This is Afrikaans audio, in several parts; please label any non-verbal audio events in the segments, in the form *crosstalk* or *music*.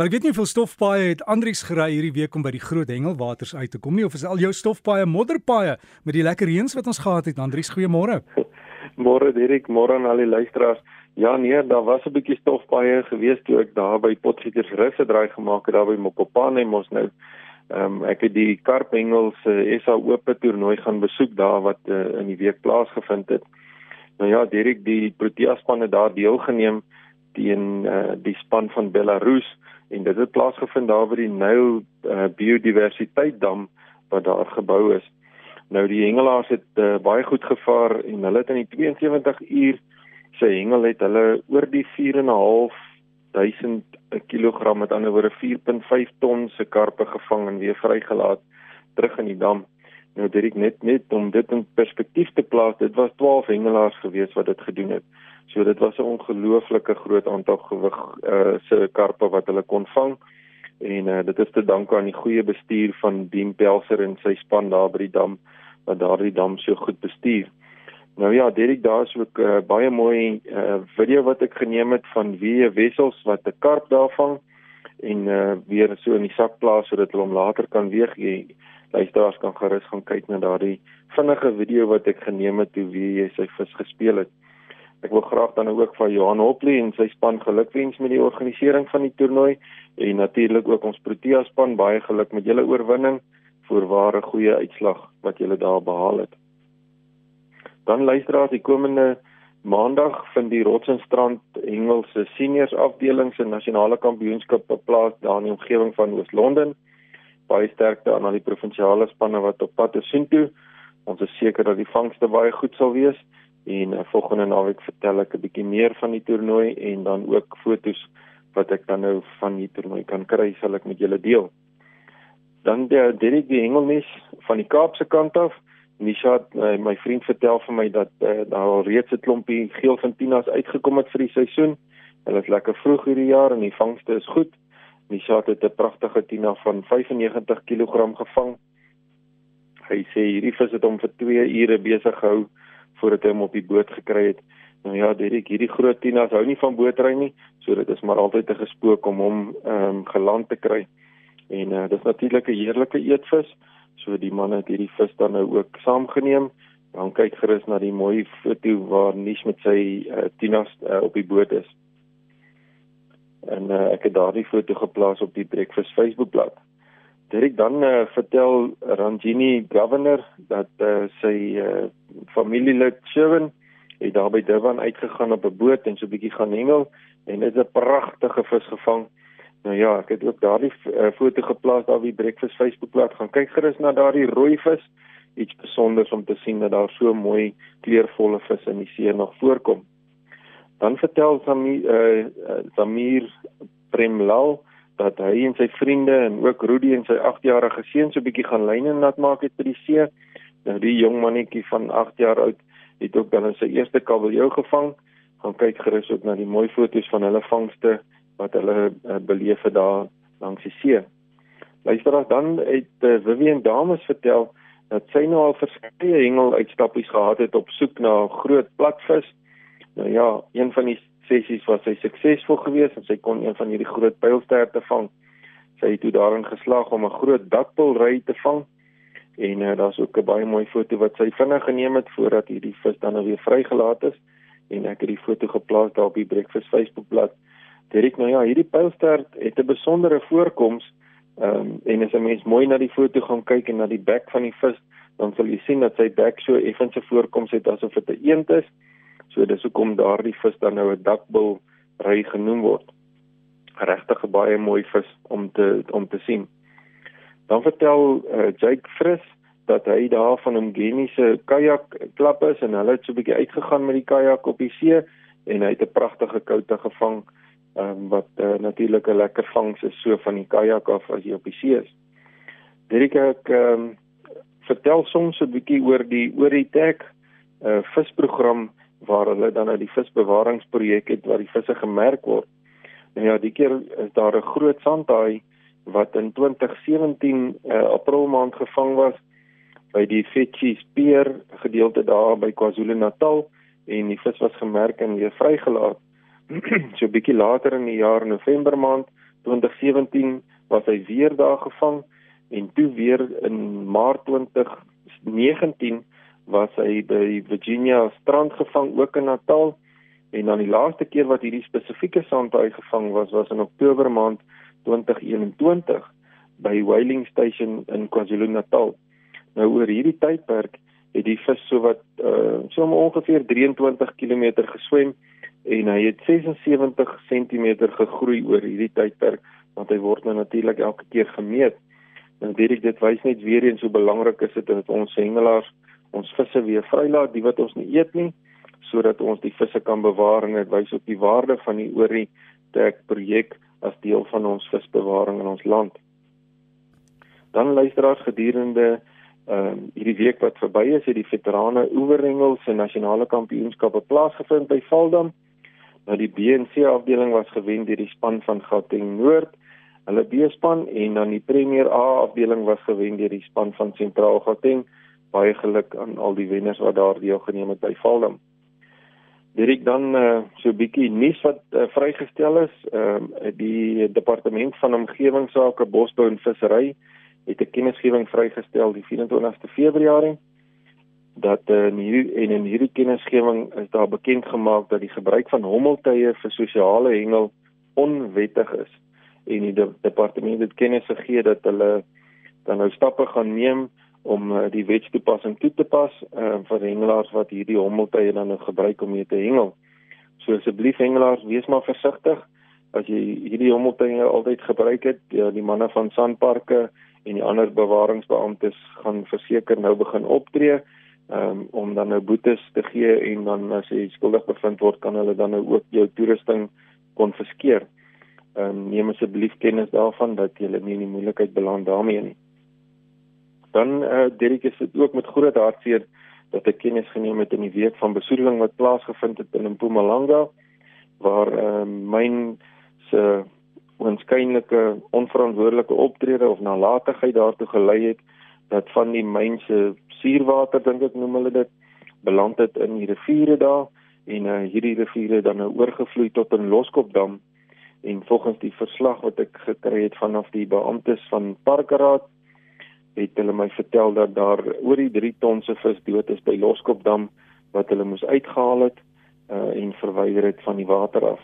Maar ek weet nie hoeveel stofpaaie het Andrieks gery hierdie week om by die groot hengelwaters uit te kom nie of is al jou stofpaaie modderpaaie met die lekker reëns wat ons gehad het. Andrieks, goeiemôre. *laughs* Môre Dirk, môre aan al die luisteraars. Ja nee, daar was 'n bietjie stofpaaie gewees toe ek daar by Potgieters rus het draai gemaak het daar by Mopopane mos nou. Ehm um, ek het die Karpengels uh, SA Ope toernooi gaan besoek daar wat uh, in die week plaasgevind het. Nou ja, Dirk, die Protea span het daar deelgeneem teen uh, die span van Belarus en dit het plaasgevind daar by die Nile uh, biodiversiteit dam wat daar gebou is. Nou die hengelaars het uh, baie goed gevaar en hulle het in die 72 uur se hengel het hulle oor die 4.5 1000 kg met ander woorde 4.5 ton se karpe gevang en weer vrygelaat terug in die dam. Nou dit ek net net om dit in perspektief te plaas, dit was 12 hengelaars gewees wat dit gedoen het. So dit was 'n ongelooflike groot aantal gewig uh se karpe wat hulle kon vang. En uh dit is te danke aan die goeie bestuur van Dien Pelser en sy span daar by die dam wat daardie dam so goed bestuur. Nou ja, Derek, daar is ook uh, baie mooi uh video wat ek geneem het van wie wessels wat 'n karp daar vang en uh weer so in die sak plaas sodat hulle hom later kan weeg. Luisteraars kan gerus gaan kyk na daardie vinnige video wat ek geneem het hoe wie jy sy vis gespeel het. Ek wil graag dan ook van Johan Hopley en sy span gelukwens met die organisering van die toernooi en natuurlik ook ons Protea span baie geluk met julle oorwinning vir ware goeie uitslag wat julle daar behaal het. Dan luisteraars, die komende Maandag vind die Rotsenstrand Engelse seniors afdeling se nasionale kampioenskap plaas daar in die omgewing van Oos-London. Baie sterkte aan al die provinsiale spanne wat op pad is soontoe. Ons is seker dat die vangste baie goed sal wees en uh, volgende naweek vertel ek 'n bietjie meer van die toernooi en dan ook fotos wat ek dan nou van die toernooi kan kry sal ek met julle deel. Dan die Derek die Engelmes van die Kaapse kant af. Nisha, uh, my vriend vertel vir my dat uh, daar al reeds 'n klompie geel van tinas uitgekom het vir die seisoen. Hulle is lekker vroeg hierdie jaar en die vangste is goed. Nisha het 'n pragtige tina van 95 kg gevang. Hy sê hierdie vis het hom vir 2 ure besig gehou voordat hy hom op die boot gekry het. Nou ja, Derek, hierdie groot tinas hou nie van bootry nie, so dit is maar altyd 'n gespook om hom ehm um, geland te kry. En uh, dis natuurlik 'n heerlike eetvis. So die man het hierdie vis dan nou ook saamgeneem. Dan kyk gerus na die mooi foto waar Nish met sy uh, tinas uh, op die boot is. En uh, ek het daardie foto geplaas op die Breakfast Facebookblad. Dirk dan uh, vertel Ranjini Governor dat uh, sy uh, familielid Sherwin het daar by Durban uitgegaan op 'n boot en so 'n bietjie gaan hengel en dit is 'n pragtige vis gevang. Nou ja, ek het ook daardie uh, foto geplaas daar by Breakfast Facebookblad. Gaan kyk gerus na daardie rooi vis. Iets besonders om te sien dat daar so mooi kleurvolle vis in die see nog voorkom. Dan vertel Samir uh, Samir Premlal dat hy en sy vriende en ook Rudy en sy 8-jarige seun so 'n bietjie gaan lyne nat maak het by die see. Nou die jong mannetjie van 8 jaar oud het ook dan sy eerste kabeljou gevang. Gaan kyk gerus ook na die mooi foto's van hulle vangste wat hulle uh, beleef het daar langs die see. Luister dan het uh, Vivian Dames vertel dat sy nou al verskeie hengel uitstappies gehad het op soek na groot platvis. Nou ja, een van die sessies was sy suksesvol geweest en sy kon een van hierdie groot pylsterte vang. Sy het toe daarin geslaag om 'n groot dakpilry te vang. En uh, daar's ook 'n baie mooi foto wat sy vinnig geneem het voordat hierdie vis dan nou weer vrygelaat is en ek het die foto geplaas daar op die Breakfast Facebookblad. Direk nou ja, hierdie pylstert het 'n besondere voorkoms. Ehm um, en as 'n mens mooi na die foto gaan kyk en na die bek van die vis, dan sal jy sien dat sy bek so effense voorkoms het asof dit 'n eend is. So dis hoekom daardie vis dan nou 'n dakbil ry genoem word. Regtig 'n baie mooi vis om te om te sien. Dan vertel uh, Jake Fris dat hy daar van 'n geniese kajak klap is en hulle het so 'n bietjie uitgegaan met die kajak op die see en hy het 'n pragtige koute gevang um, wat uh, natuurlik 'n lekker vangs is so van die kajak af as jy op die see is. Dit ek um, vertel soms 'n bietjie oor die oor die tag uh, visprogram waar hulle dan nou die visbewaringsprojek het waar die visse gemerk word. Nou ja, die keer is daar 'n groot sandhaai wat in 2017 uh, eh, April maand gevang was by die Fetchy Spear gedeelte daar by KwaZulu-Natal en die vis was gemerk en weer vrygelaat. *clears throat* so 'n bietjie later in die jaar November maand 2017 was hy weer daar gevang en toe weer in Maart 2019 was hy by Virginia strand gevang ook in Natal en dan die laaste keer wat hierdie spesifieke sandhaai gevang was was in Oktober maand 2021 by Whaling Station in KwaZulu-Natal. Nou oor hierdie tydperk het die vis so wat uh, so ongeveer 23 km geswem en hy het 76 cm gegroei oor hierdie tydperk want hy word nou natuurlik elke keer gemeet. Nou weet ek dit wys net weer eens hoe belangrik is dit dat ons hengelaars ons visse weer vrylaat, die wat ons nie eet nie, sodat ons die visse kan bewaar en dit wys op die waarde van die Ori Tag projek as deel van ons visbewaring in ons land. Dan luisteraars gedurende ehm uh, hierdie week wat verby is, het die veterane oeverhengel se nasionale kampioenskappe plaasgevind by Valdam. Nou die BNC afdeling was gewen deur die span van Gauteng Noord, hulle B-span en dan die Premier A afdeling was gewen deur die span van Sentraal Gauteng. Baie geluk aan al die wenners wat daar deelgeneem het by Valdam. Direk dan uh, so 'n bietjie nuus wat uh, vrygestel is, ehm uh, die departement van omgewingsake, bosbou en vissery het 'n kennisgewing vrygestel die 24ste Februarie dat uh, in hierdie en in hierdie kennisgewing is daar bekend gemaak dat die gebruik van hommeltuie vir sosiale hengel onwettig is en die de departement het kennis gegee dat hulle dan nou stappe gaan neem om uh, die wetstoepassing toe te pas uh, vir hengelaars wat hierdie hommeltuie dan nou gebruik om mee te hengel. So asseblief hengelaars, wees maar versigtig as jy hierdie hommeltuie altyd gebruik het. Ja, die manne van sandparke en die ander bewaringsbeamptes gaan verseker nou begin optree um, om dan nou boetes te gee en dan as jy skuldig bevind word kan hulle dan nou ook jou toerusting konfiskeer. Ehm um, neem asseblief kennis daarvan dat jy nie in die moeilikheid beland daarmee nie. Dan eh uh, Derek is dit ook met groot hartseer dat ek kennis geneem het in die week van besoedeling wat plaasgevind het in Mpumalanga waar ehm uh, myn se oënskynlike onverantwoordelike optrede of nalatigheid daartoe gelei het dat van die mense suurwater dink ek noem hulle dit beland het in die riviere daar en uh, hierdie riviere dan nou oorgevloei tot in Loskopdam. En volgens die verslag wat ek gekry het vanaf die beamptes van Parkeraad het hulle my vertel dat daar oor die 3 ton se vis dood is by Loskopdam wat hulle moes uitgehaal het uh, en verwyder het van die water af.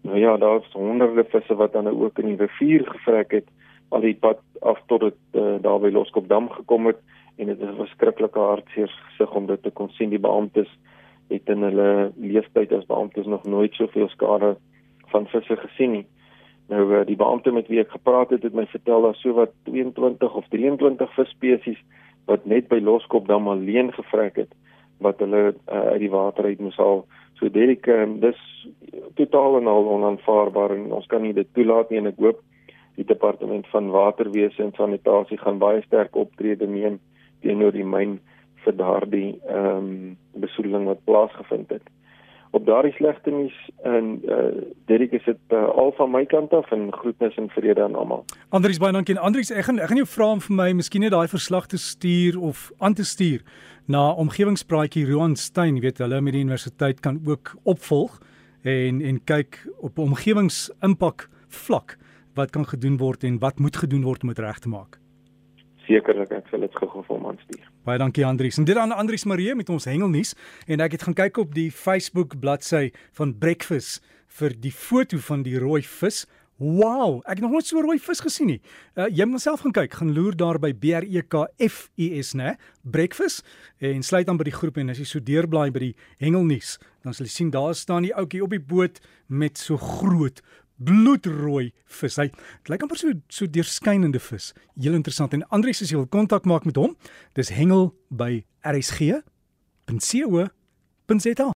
Nou ja, daar's honderde visse wat dan nou ook in die rivier gevrek het al die pad af tot dit uh, daar by Loskopdam gekom het en dit is 'n verskriklike hartseer gesig om dit te kon sien die beamptes het in hulle leeftyd as beamptes nog nooit soveel skade van visse gesien nie. Nou uh, die beampte met wie ek gepraat het het my vertel daar so wat 22 of 23 visspesies wat net by Loskopdam alleen gevrek het wat hulle uh, uit die water uit moes haal. So Derek, um, dis totaal en al onaanvaarbaar en ons kan nie dit toelaat nie en ek hoop die departement van waterwese en sanitasie gaan baie sterk optrede neem teenoor die myn vir daardie ehm um, besoedeling wat plaasgevind het. Op daardie slegte nuus en eh uh, Derek is dit uh, al van my kant af en groetnis en vrede aan almal. Andries baie dankie. Andries, ek gaan ek gaan jou vra om vir my miskien net daai verslag te stuur of aan te stuur na omgewingspraatjie Roan Stein, weet hulle met die universiteit kan ook opvolg en en kyk op omgewingsimpak vlak wat kan gedoen word en wat moet gedoen word om dit reg te maak. Sekerlik, ek sal dit gou-gou vir hom aanstuur. Baie dankie Andries. En dit aan Andries Marie met ons hengelnuus en ek het gaan kyk op die Facebook bladsy van Breakfast vir die foto van die rooi vis. Wow, ek het nog nooit so rooi vis gesien nie. Uh, jy moet self gaan kyk, gaan loer daar by B R E K F U S, né? Breakfast en sluit aan by die groep en as jy so deurblaai by die hengelnuus, dan sal jy sien daar staan die ouetjie op die boot met so groot bloedrooi vis. Hy lyk amper so so deurskynende vis. Heel interessant. En Andries as jy wil kontak maak met hom, dis hengel by rsg.co.za.